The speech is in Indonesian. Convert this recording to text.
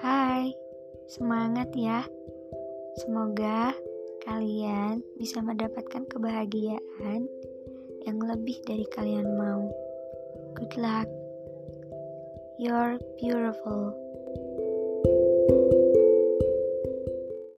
Hai, Semangat ya. Semoga kalian bisa mendapatkan kebahagiaan yang lebih dari kalian mau. Good luck. You're beautiful. thank you